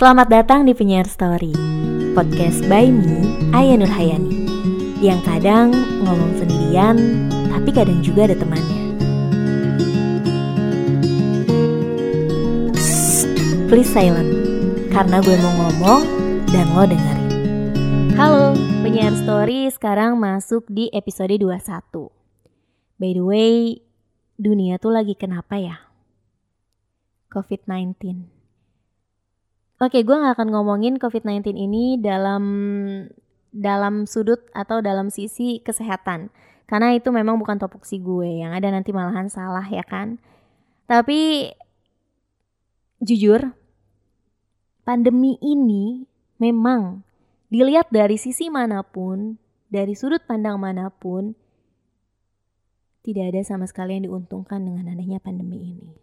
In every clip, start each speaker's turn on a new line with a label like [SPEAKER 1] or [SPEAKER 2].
[SPEAKER 1] Selamat datang di Penyiar Story Podcast by me, Aya Nurhayani Yang kadang ngomong sendirian Tapi kadang juga ada temannya. Shh, Please silent Karena gue mau ngomong dan lo dengerin. Halo, Penyiar Story sekarang masuk di episode 21 By the way, dunia tuh lagi kenapa ya? COVID-19 Oke, gue gak akan ngomongin COVID-19 ini dalam dalam sudut atau dalam sisi kesehatan. Karena itu memang bukan topoksi gue, yang ada nanti malahan salah ya kan. Tapi jujur, pandemi ini memang dilihat dari sisi mana pun, dari sudut pandang mana pun, tidak ada sama sekali yang diuntungkan dengan adanya pandemi ini.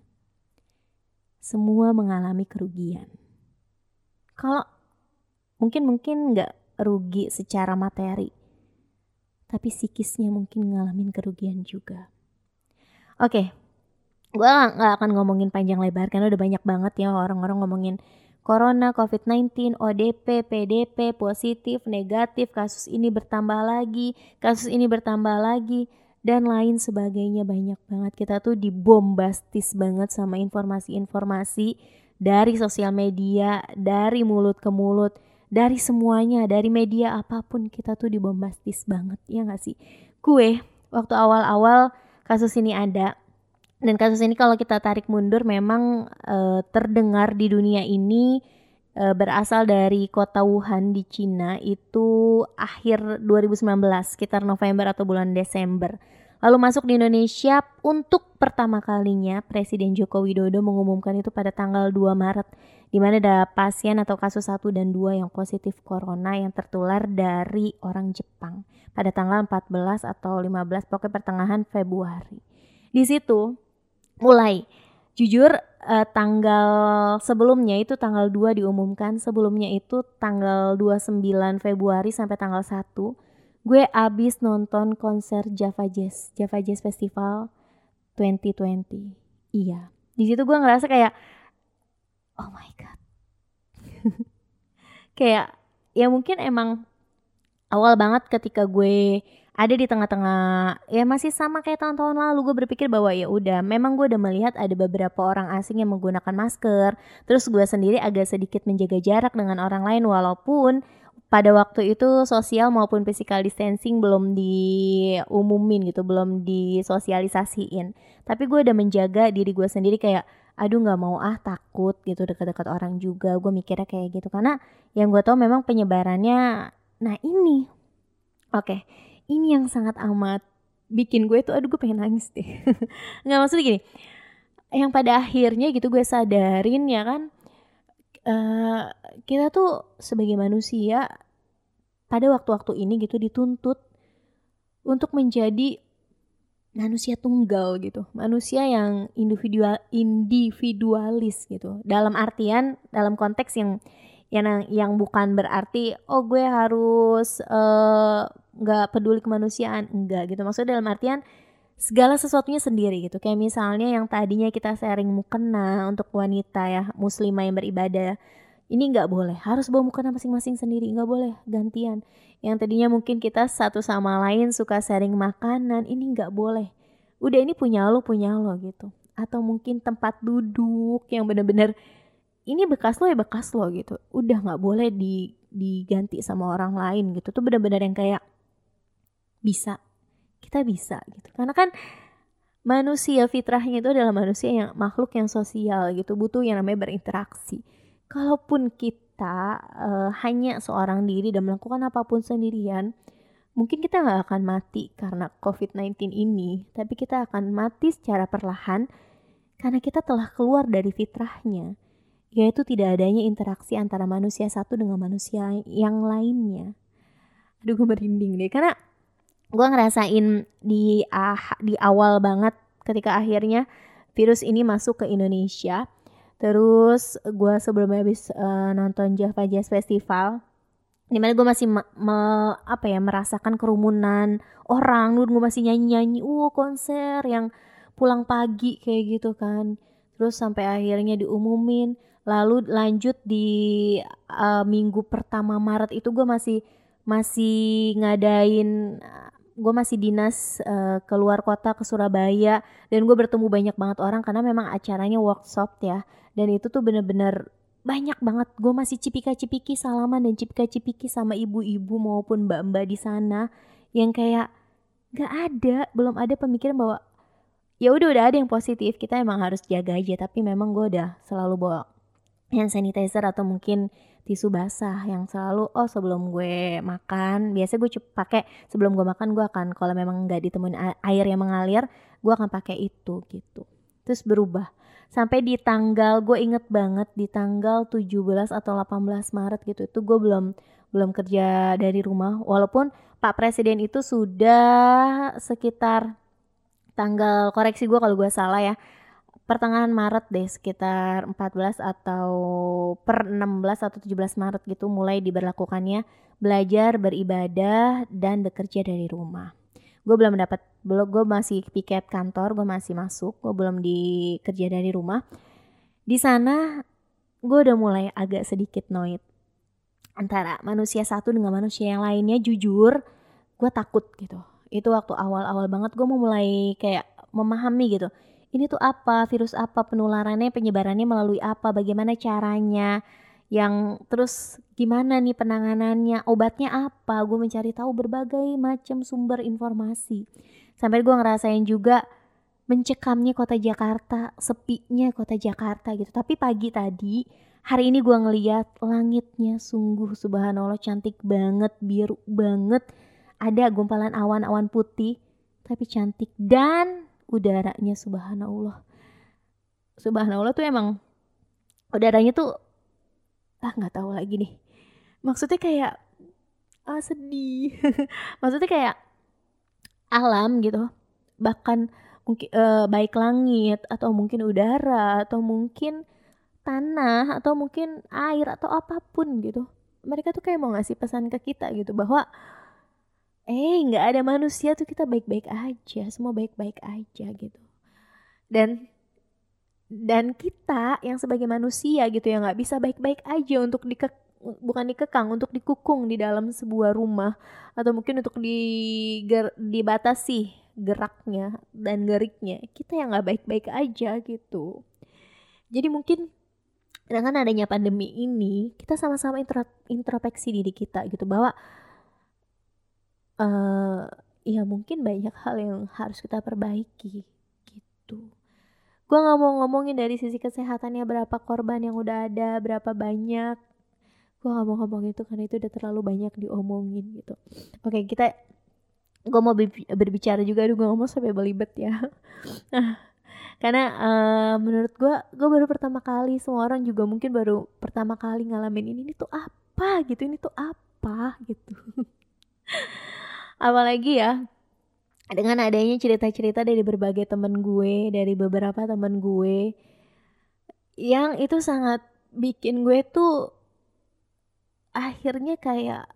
[SPEAKER 1] Semua mengalami kerugian kalau mungkin mungkin nggak rugi secara materi tapi psikisnya mungkin ngalamin kerugian juga oke okay. gue nggak akan ngomongin panjang lebar karena udah banyak banget ya orang-orang ngomongin Corona, COVID-19, ODP, PDP, positif, negatif, kasus ini bertambah lagi, kasus ini bertambah lagi, dan lain sebagainya banyak banget. Kita tuh dibombastis banget sama informasi-informasi dari sosial media, dari mulut ke mulut, dari semuanya, dari media apa pun kita tuh dibombastis banget, ya gak sih? Gue waktu awal-awal kasus ini ada dan kasus ini kalau kita tarik mundur memang e, terdengar di dunia ini e, berasal dari kota Wuhan di Cina itu akhir 2019 sekitar November atau bulan Desember Lalu masuk di Indonesia untuk pertama kalinya Presiden Joko Widodo mengumumkan itu pada tanggal 2 Maret di mana ada pasien atau kasus 1 dan 2 yang positif corona yang tertular dari orang Jepang pada tanggal 14 atau 15 pokoknya pertengahan Februari. Di situ mulai jujur eh, tanggal sebelumnya itu tanggal 2 diumumkan, sebelumnya itu tanggal 29 Februari sampai tanggal 1 gue abis nonton konser Java Jazz, Java Jazz Festival 2020. Iya, di situ gue ngerasa kayak, oh my god, kayak ya mungkin emang awal banget ketika gue ada di tengah-tengah ya masih sama kayak tahun-tahun lalu gue berpikir bahwa ya udah memang gue udah melihat ada beberapa orang asing yang menggunakan masker terus gue sendiri agak sedikit menjaga jarak dengan orang lain walaupun pada waktu itu sosial maupun physical distancing belum diumumin gitu, belum disosialisasiin. Tapi gue udah menjaga diri gue sendiri kayak, aduh nggak mau ah takut gitu dekat-dekat orang juga. Gue mikirnya kayak gitu karena yang gue tau memang penyebarannya, nah ini, oke, okay, ini yang sangat amat bikin gue tuh, aduh gue pengen nangis deh. nggak maksudnya gini, yang pada akhirnya gitu gue sadarin ya kan, uh, kita tuh sebagai manusia pada waktu-waktu ini gitu dituntut untuk menjadi manusia tunggal gitu, manusia yang individual individualis gitu. Dalam artian dalam konteks yang yang yang bukan berarti oh gue harus eh, nggak uh, peduli kemanusiaan enggak gitu. Maksudnya dalam artian segala sesuatunya sendiri gitu. Kayak misalnya yang tadinya kita sharing mukena untuk wanita ya, muslimah yang beribadah. Ini nggak boleh, harus bawa mukena masing-masing sendiri, nggak boleh gantian. Yang tadinya mungkin kita satu sama lain suka sharing makanan, ini nggak boleh. Udah ini punya lo, punya lo gitu. Atau mungkin tempat duduk yang bener-bener ini bekas lo ya bekas lo gitu. Udah nggak boleh di diganti sama orang lain gitu. Tuh bener-bener yang kayak bisa kita bisa gitu. Karena kan manusia fitrahnya itu adalah manusia yang makhluk yang sosial gitu. Butuh yang namanya berinteraksi. Kalaupun kita uh, hanya seorang diri dan melakukan apa pun sendirian mungkin kita nggak akan mati karena COVID-19 ini. Tapi kita akan mati secara perlahan karena kita telah keluar dari fitrahnya. Yaitu tidak adanya interaksi antara manusia satu dengan manusia yang lainnya. Aduh gue merinding deh. Karena gue ngerasain di ah, di awal banget ketika akhirnya virus ini masuk ke Indonesia. Terus gue sebelum habis uh, nonton Java Jazz Festival, di mana gue masih me, me, apa ya merasakan kerumunan orang, gue masih nyanyi nyanyi, uh konser yang pulang pagi kayak gitu kan. Terus sampai akhirnya diumumin lalu lanjut di uh, minggu pertama Maret itu gue masih masih ngadain gue masih dinas uh, keluar kota ke Surabaya dan gue bertemu banyak banget orang karena memang acaranya workshop ya. Dan itu tuh bener-bener banyak banget. Gue masih cipika-cipiki salaman dan cipika-cipiki sama ibu-ibu maupun mbak-mbak di sana yang kayak gak ada belum ada pemikiran bahwa ya udah udah ada yang positif kita emang harus jaga aja. Tapi memang gue udah selalu bawa hand sanitizer atau mungkin tisu basah yang selalu oh sebelum gue makan biasa gue pakai sebelum gue makan gue akan kalau memang nggak ditemuin air yang mengalir gue akan pakai itu gitu. Terus berubah. Sampai di tanggal gue inget banget di tanggal 17 atau 18 Maret gitu itu gue belum belum kerja dari rumah. Walaupun Pak Presiden itu sudah sekitar tanggal koreksi gue kalau gue salah ya pertengahan Maret deh sekitar 14 atau per 16 atau 17 Maret gitu mulai diberlakukannya belajar beribadah dan bekerja dari rumah. Gue belum mendapat belum gue masih piket kantor gue masih masuk gue belum dikerja dari rumah. Di sana gue udah mulai agak sedikit noit antara manusia satu dengan manusia yang lainnya jujur gue takut gitu. Itu waktu awal-awal banget gue mau mulai kayak memahami gitu ini tuh apa, virus apa, penularannya, penyebarannya melalui apa, bagaimana caranya, yang terus gimana nih penanganannya, obatnya apa, gue mencari tahu berbagai macam sumber informasi. Sampai gue ngerasain juga mencekamnya kota Jakarta, sepinya kota Jakarta gitu. Tapi pagi tadi, hari ini gue ngeliat langitnya sungguh subhanallah cantik banget, biru banget. Ada gumpalan awan-awan putih, tapi cantik. Dan udaranya subhanallah. Subhanallah tuh emang udaranya tuh ah nggak tahu lagi nih. Maksudnya kayak ah sedih. Maksudnya kayak alam gitu. Bahkan mungkin uh, baik langit atau mungkin udara atau mungkin tanah atau mungkin air atau apa pun gitu. Mereka tuh kayak mau ngasih pesan ke kita gitu bahwa eh nggak ada manusia tuh kita baik-baik aja semua baik-baik aja gitu. Dan dan kita yang sebagai manusia gitu ya nggak bisa baik-baik aja untuk dike bukan dikekang untuk dikukung di dalam sebuah rumah atau mungkin untuk di ger, dibatasi geraknya dan geriknya. Kita yang nggak baik-baik aja gitu. Jadi mungkin dengan adanya pandemi ini kita sama-sama intro, introspeksi diri kita gitu bahwa uh, ya mungkin banyak hal yang harus kita perbaiki gitu. Gue nggak mau ngomongin dari sisi kesehatannya berapa korban yang udah ada, berapa banyak. Gue gak mau ngomong itu karena itu udah terlalu banyak diomongin gitu. Oke kita, gue mau berbicara juga, aduh gue ngomong sampai belibet ya. karena uh, menurut gue, gue baru pertama kali, semua orang juga mungkin baru pertama kali ngalamin ini, ini tuh apa gitu, ini tuh apa gitu. apalagi ya dengan adanya cerita-cerita dari berbagai temen gue dari beberapa temen gue yang itu sangat bikin gue tuh akhirnya kayak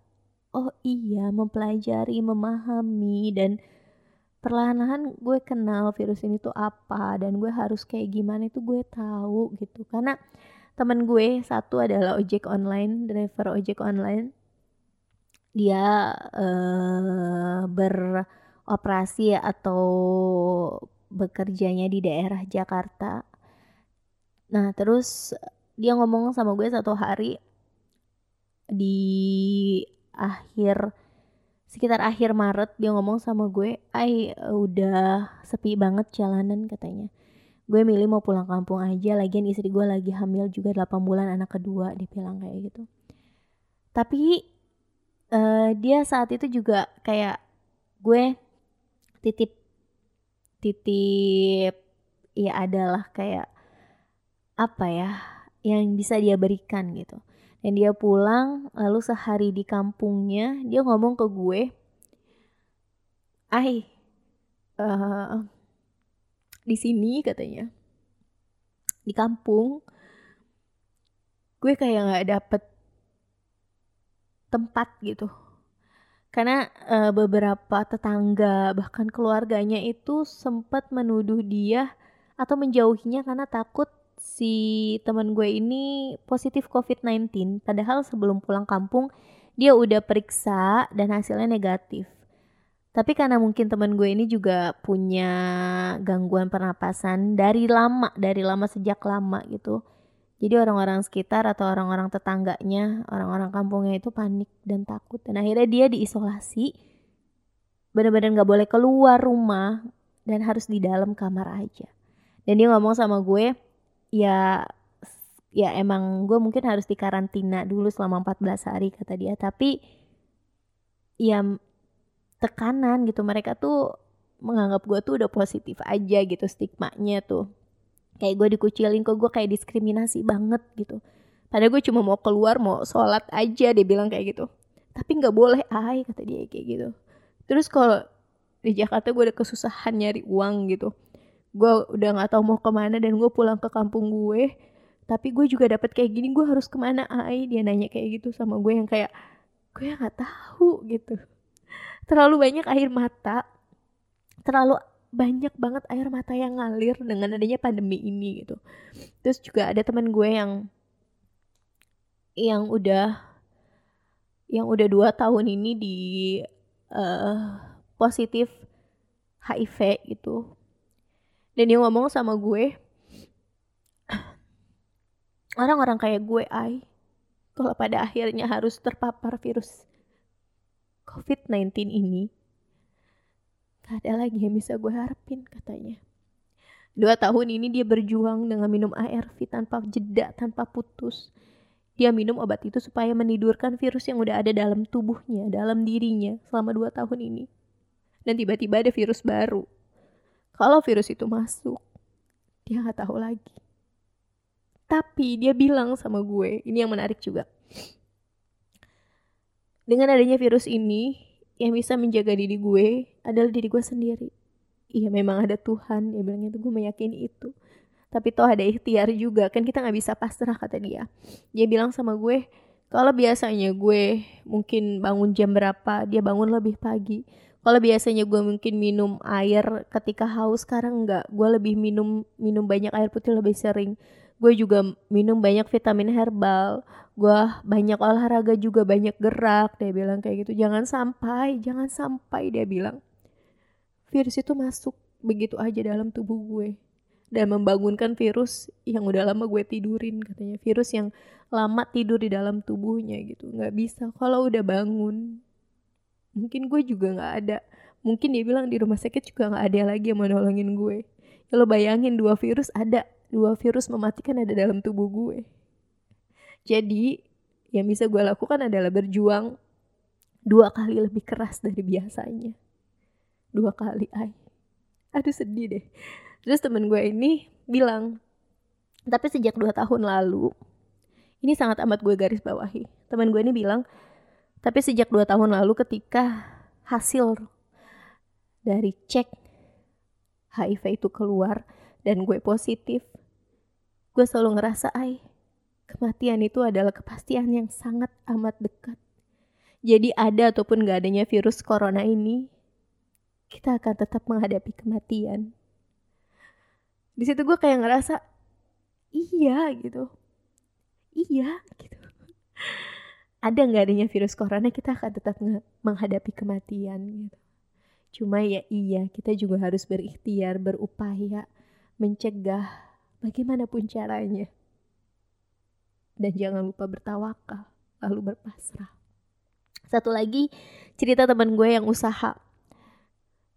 [SPEAKER 1] oh iya mempelajari memahami dan perlahan-lahan gue kenal virus ini tuh apa dan gue harus kayak gimana itu gue tahu gitu. Karena temen gue satu adalah ojek online driver ojek online dia uh, beroperasi atau bekerjanya di daerah Jakarta. Nah, terus dia ngomong sama gue satu hari di akhir sekitar akhir Maret dia ngomong sama gue, "Ai udah sepi banget jalanan," katanya. Gue milih mau pulang kampung aja, lagian istri gue lagi hamil juga 8 bulan anak kedua, dia bilang kayak gitu. Tapi uh, dia saat itu juga kayak gue titip titip ya adalah kayak apa ya yang bisa dia berikan gitu. Dan dia pulang lalu sehari di kampungnya dia ngomong ke gue ay uh, di sini katanya di kampung gue kayak nggak dapet tempat gitu karena uh, beberapa tetangga bahkan keluarganya itu sempat menuduh dia atau menjauhinya karena takut si teman gue ini positif COVID-19 padahal sebelum pulang kampung dia udah periksa dan hasilnya negatif tapi karena mungkin teman gue ini juga punya gangguan pernapasan dari lama, dari lama sejak lama gitu. Jadi orang-orang sekitar atau orang-orang tetangganya, orang-orang kampungnya itu panik dan takut. Dan akhirnya dia diisolasi. Bener-bener gak boleh keluar rumah dan harus di dalam kamar aja. Dan dia ngomong sama gue, ya ya emang gue mungkin harus dikarantina dulu selama 14 hari kata dia. Tapi ya tekanan gitu mereka tuh menganggap gue tuh udah positif aja gitu stigmanya tuh kayak gue dikucilin kok gue kayak diskriminasi banget gitu. Padahal gue cuma mau keluar mau sholat aja dia bilang kayak gitu. Tapi nggak boleh ay kata dia kayak gitu. Terus kalau di Jakarta gue udah kesusahan nyari uang gitu. Gue udah nggak tahu mau ke mana dan gue pulang ke kampung gue. Tapi gue juga dapat kayak gini gue harus ke mana? Ay dia nanya kayak gitu sama gue yang kayak gue nggak tahu gitu. Terlalu banyak air mata terlalu banyak banget air mata yang ngalir dengan adanya pandemi ini gitu. Terus juga ada teman gue yang yang udah yang udah dua tahun ini di uh, positif HIV gitu. Dan dia ngomong sama gue orang-orang kayak gue ay kalau pada akhirnya harus terpapar virus COVID-19 ini, gak ada lagi yang bisa gue harapin katanya. Dua tahun ini dia berjuang dengan minum ARV tanpa jeda, tanpa putus. Dia minum obat itu supaya menidurkan virus yang udah ada dalam tubuhnya, dalam dirinya selama dua tahun ini. Dan tiba-tiba ada virus baru. Kalau virus itu masuk, dia gak tahu lagi. Tapi dia bilang sama gue, ini yang menarik juga dengan adanya virus ini, yang bisa menjaga diri gue adalah diri gue sendiri. Iya memang ada Tuhan, dia bilang itu gue meyakini itu. Tapi toh ada ikhtiar juga, kan kita gak bisa pasrah kata dia. Dia bilang sama gue, kalau biasanya gue mungkin bangun jam berapa, dia bangun lebih pagi. Kalau biasanya gue mungkin minum air ketika haus, sekarang enggak. Gue lebih minum minum banyak air putih lebih sering gue juga minum banyak vitamin herbal gue banyak olahraga juga banyak gerak dia bilang kayak gitu jangan sampai jangan sampai dia bilang virus itu masuk begitu aja dalam tubuh gue. Dan membangunkan virus yang udah lama gue tidurin katanya. Virus yang lama tidur di dalam tubuhnya gitu. Nggak bisa. Kalau udah bangun mungkin gue juga nggak ada. Mungkin dia bilang di rumah sakit juga nggak ada lagi yang mau nolongin gue. Kalau bayangin dua virus ada. Dua virus mematikan ada dalam tubuh gue. Jadi yang bisa gue lakukan adalah berjuang dua kali lebih keras dari biasanya. Dua kali, ay. Aduh sedih deh. Terus temen gue ini bilang, tapi sejak dua tahun lalu, ini sangat amat gue garis bawahi. Temen gue ini bilang, tapi sejak dua tahun lalu ketika hasil dari cek HIV itu keluar dan gue positif, gue selalu ngerasa ay kematian itu adalah kepastian yang sangat amat dekat jadi ada ataupun gak adanya virus corona ini kita akan tetap menghadapi kematian di situ gue kayak ngerasa iya gitu iya gitu ada nggak adanya virus corona kita akan tetap menghadapi kematian gitu cuma ya iya kita juga harus berikhtiar berupaya mencegah bagaimanapun caranya. Dan jangan lupa bertawakal, lalu berpasrah. Satu lagi cerita teman gue yang usaha.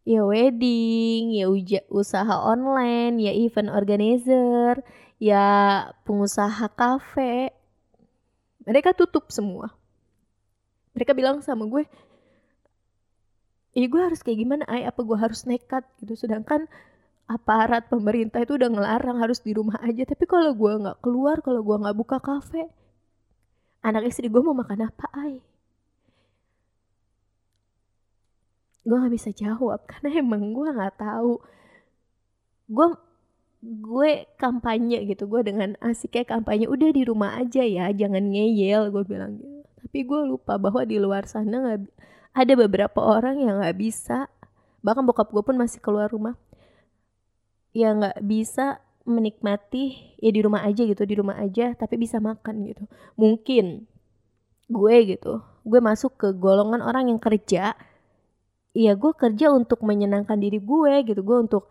[SPEAKER 1] Ya wedding, ya uja, usaha online, ya event organizer, ya pengusaha kafe. Mereka tutup semua. Mereka bilang sama gue, ya gue harus kayak gimana? Ay apa gue harus nekat? Gitu. Sedangkan aparat pemerintah itu udah ngelarang harus di rumah aja. Tapi kalau gue nggak keluar kalau gue nggak buka kafe anak istri gue mau makan apa ay gue nggak bisa jawab karena emang gue nggak tahu. Gue gue kampanye gitu gue dengan asik kayak kampanye udah di rumah aja ya jangan ngeyel gue bilang gitu. Tapi gue lupa bahwa di luar sana nggak ada beberapa orang yang nggak bisa. Bahkan bokap gue pun masih keluar rumah. Ya nggak bisa menikmati ya di rumah aja gitu di rumah aja tapi bisa makan gitu. Mungkin gue gitu gue masuk ke golongan orang yang kerja iya gue kerja untuk menyenangkan diri gue gitu. Gue untuk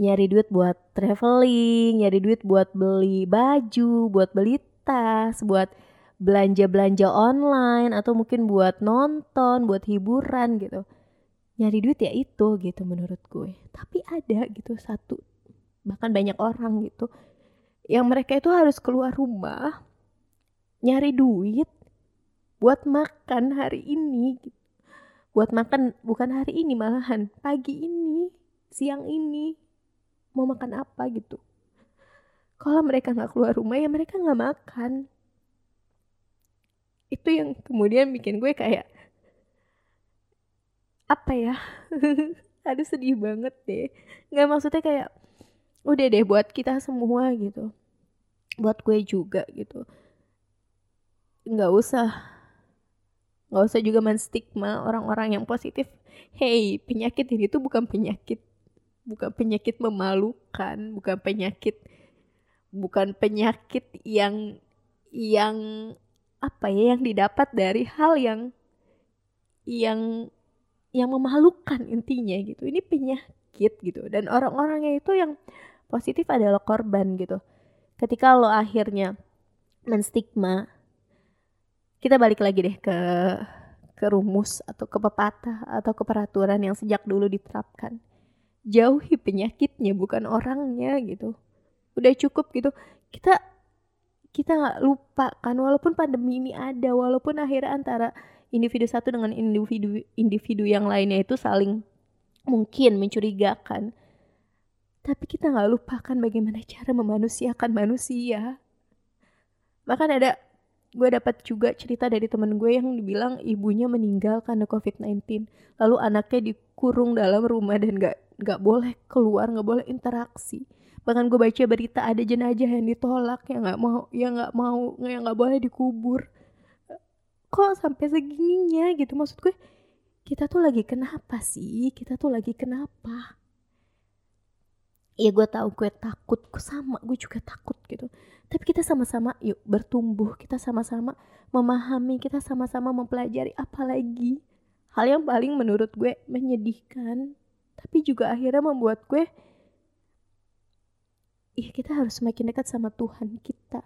[SPEAKER 1] nyari duit buat traveling nyari duit buat beli baju buat beli tas buat belanja-belanja online atau mungkin buat nonton buat hiburan gitu. Nyari duit ya itu gitu menurut gue. Tapi ada gitu satu bahkan banyak orang gitu yang mereka itu harus keluar rumah nyari duit buat makan hari ini gitu. Buat makan bukan hari ini malahan pagi ini siang ini mau makan apa gitu. Kalau mereka nggak keluar rumah ya mereka nggak makan. Itu yang kemudian bikin gue kayak apa ya? Aduh sedih banget deh. Nggak maksudnya kayak udah deh buat kita semua gitu. Buat gue juga gitu. Nggak usah nggak usah juga menstigma orang-orang yang positif. Hey penyakit ini tuh bukan penyakit bukan penyakit memalukan bukan penyakit bukan penyakit yang yang apa ya yang didapat dari hal yang yang yang memalukan intinya gitu. Ini penyakit gitu. Dan orang-orangnya itu yang positif adalah korban gitu. Ketika lo akhirnya menstigma kita balik lagi deh ke ke rumus atau ke pepatah atau ke peraturan yang sejak dulu diterapkan. Jauhi penyakitnya bukan orangnya gitu. Udah cukup gitu. Kita kita nggak lupa kan walaupun pandemi ini ada walaupun akhirnya antara individu satu dengan individu individu yang lainnya itu saling mungkin mencurigakan. Tapi kita nggak lupakan bagaimana cara memanusiakan manusia. Bahkan ada gue dapat juga cerita dari temen gue yang dibilang ibunya meninggal karena covid-19 lalu anaknya dikurung dalam rumah dan gak nggak boleh keluar nggak boleh interaksi. Bahkan gue baca berita ada jenazah yang ditolak yang nggak mau yang nggak mau yang nggak boleh dikubur. Kok sampai segininya gitu? Maksud gue kita tuh lagi kenapa sih? Kita tuh lagi kenapa ya gue tahu gue takut gue sama gue juga takut gitu tapi kita sama-sama yuk bertumbuh kita sama-sama memahami kita sama-sama mempelajari apalagi hal yang paling menurut gue menyedihkan tapi juga akhirnya membuat gue Ih, kita harus semakin dekat sama Tuhan kita.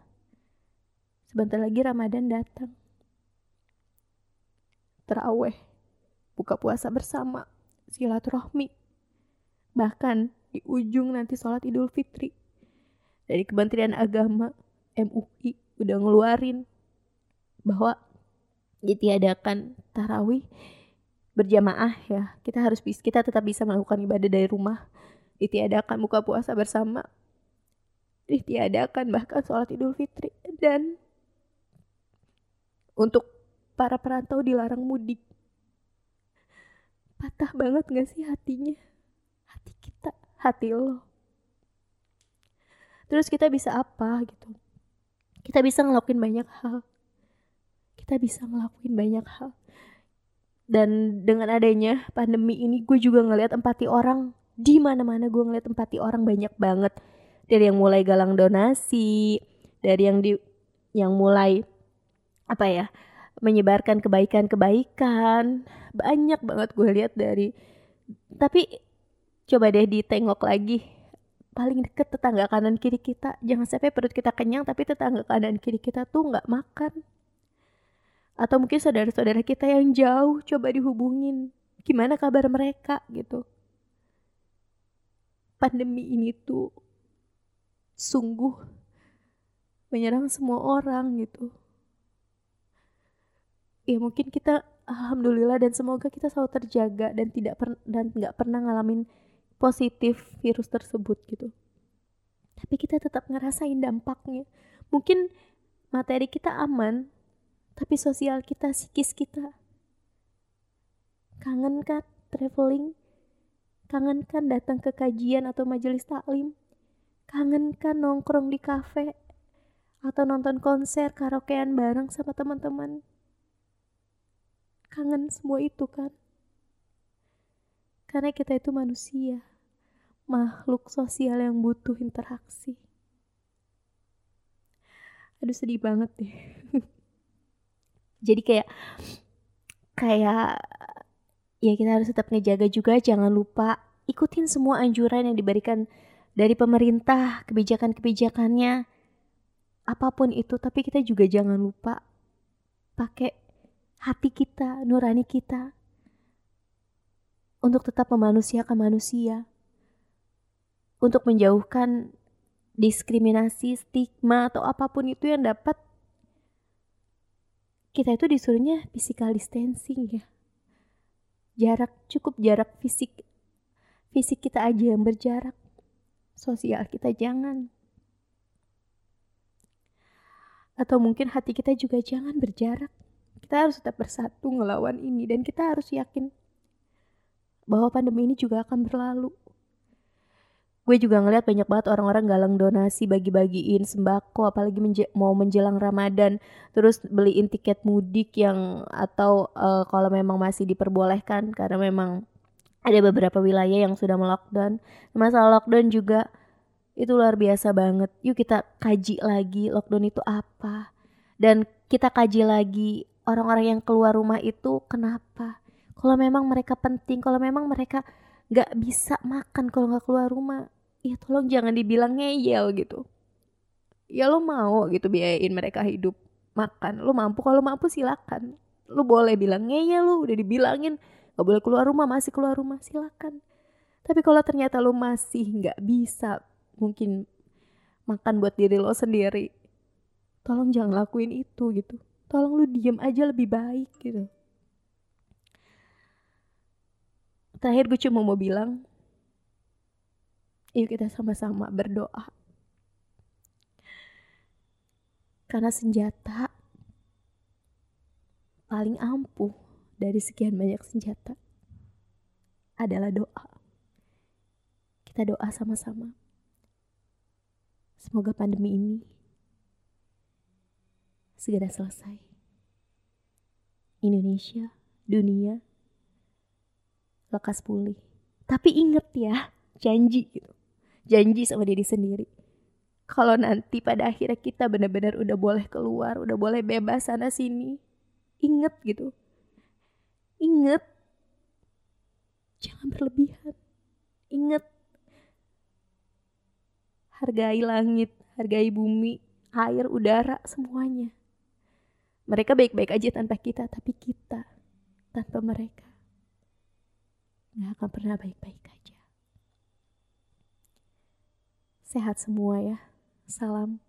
[SPEAKER 1] Sebentar lagi Ramadan datang. Terawih, buka puasa bersama, silaturahmi. Bahkan di ujung nanti sholat idul fitri. Dari Kementerian Agama MUI udah ngeluarin bahwa ditiadakan tarawih berjamaah ya. Kita harus kita tetap bisa melakukan ibadah dari rumah. Ditiadakan buka puasa bersama. Ditiadakan bahkan sholat idul fitri. Dan untuk para perantau dilarang mudik. Patah banget gak sih hatinya hati lo. Terus kita bisa apa gitu? Kita bisa ngelakuin banyak hal. Kita bisa ngelakuin banyak hal. Dan dengan adanya pandemi ini gue juga ngeliat empati orang. Di mana mana gue ngeliat empati orang banyak banget. Dari yang mulai galang donasi dari yang di yang mulai apa ya menyebarkan kebaikan-kebaikan. Banyak banget gue lihat dari tapi Coba deh ditengok lagi. Paling deket tetangga kanan kiri kita. Jangan sampai perut kita kenyang tapi tetangga kanan kiri kita tuh nggak makan. Atau mungkin saudara-saudara kita yang jauh coba dihubungin. Gimana kabar mereka gitu. Pandemi ini tuh sungguh menyerang semua orang gitu. Ya mungkin kita alhamdulillah dan semoga kita selalu terjaga dan tidak per dan nggak pernah ngalamin positif virus tersebut gitu. Tapi kita tetap ngerasain dampaknya. Mungkin materi kita aman, tapi sosial kita, psikis kita. Kangen kan traveling? Kangen kan datang ke kajian atau majelis taklim? Kangen kan nongkrong di kafe? Atau nonton konser karaokean bareng sama teman-teman? Kangen semua itu kan? Karena kita itu manusia. makhluk sosial yang butuh interaksi. Aduh sedih banget deh. Jadi kayak kayak ya kita harus tetap ngejaga juga jangan lupa ikutin semua anjuran yang diberikan dari pemerintah, kebijakan-kebijakannya apa pun itu, tapi kita juga jangan lupa pakai hati kita, nurani kita untuk tetap memanusiakan manusia untuk menjauhkan diskriminasi, stigma atau apa pun itu yang dapat kita itu disuruhnya physical distancing ya. Jarak cukup jarak fisik fisik kita aja yang berjarak. Sosial kita jangan. Atau mungkin hati kita juga jangan berjarak. Kita harus tetap bersatu ngelawan ini dan kita harus yakin bahwa pandemi ini juga akan berlalu. Gue juga ngeliat banyak banget orang-orang galang donasi bagi-bagiin sembako apalagi menje mau menjelang Ramadan. Terus beliin tiket mudik yang atau uh, kalau memang masih diperbolehkan karena memang ada beberapa wilayah yang sudah melockdown. Masalah lockdown juga itu luar biasa banget. Yuk kita kaji lagi lockdown itu apa. Dan kita kaji lagi orang-orang yang keluar rumah itu kenapa kalau memang mereka penting kalau memang mereka nggak bisa makan kalau nggak keluar rumah ya tolong jangan dibilang ngeyel gitu. Ya lo mau gitu biayain mereka hidup makan. Lo mampu kalau mampu silakan. Lo boleh bilang ngeyel lo udah dibilangin gak boleh keluar rumah masih keluar rumah silakan. Tapi kalau ternyata lo masih nggak bisa mungkin makan buat diri lo sendiri tolong jangan lakuin itu gitu. Tolong lu diem aja lebih baik gitu terakhir gue cuma mau bilang Yuk kita sama-sama berdoa. Karena senjata paling ampuh dari sekian banyak senjata adalah doa. Kita doa sama-sama. Semoga pandemi ini segera selesai. Indonesia, dunia, lekas pulih. Tapi inget ya, janji gitu. Janji sama diri sendiri. Kalau nanti pada akhirnya kita benar-benar udah boleh keluar udah boleh bebas sana sini inget gitu. Inget. Jangan berlebihan. Inget. Hargai langit hargai bumi air udara semuanya. Mereka baik-baik aja tanpa kita tapi kita tanpa mereka nggak akan pernah baik-baik aja Sehat semua ya. Salam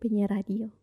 [SPEAKER 1] penyiar radio.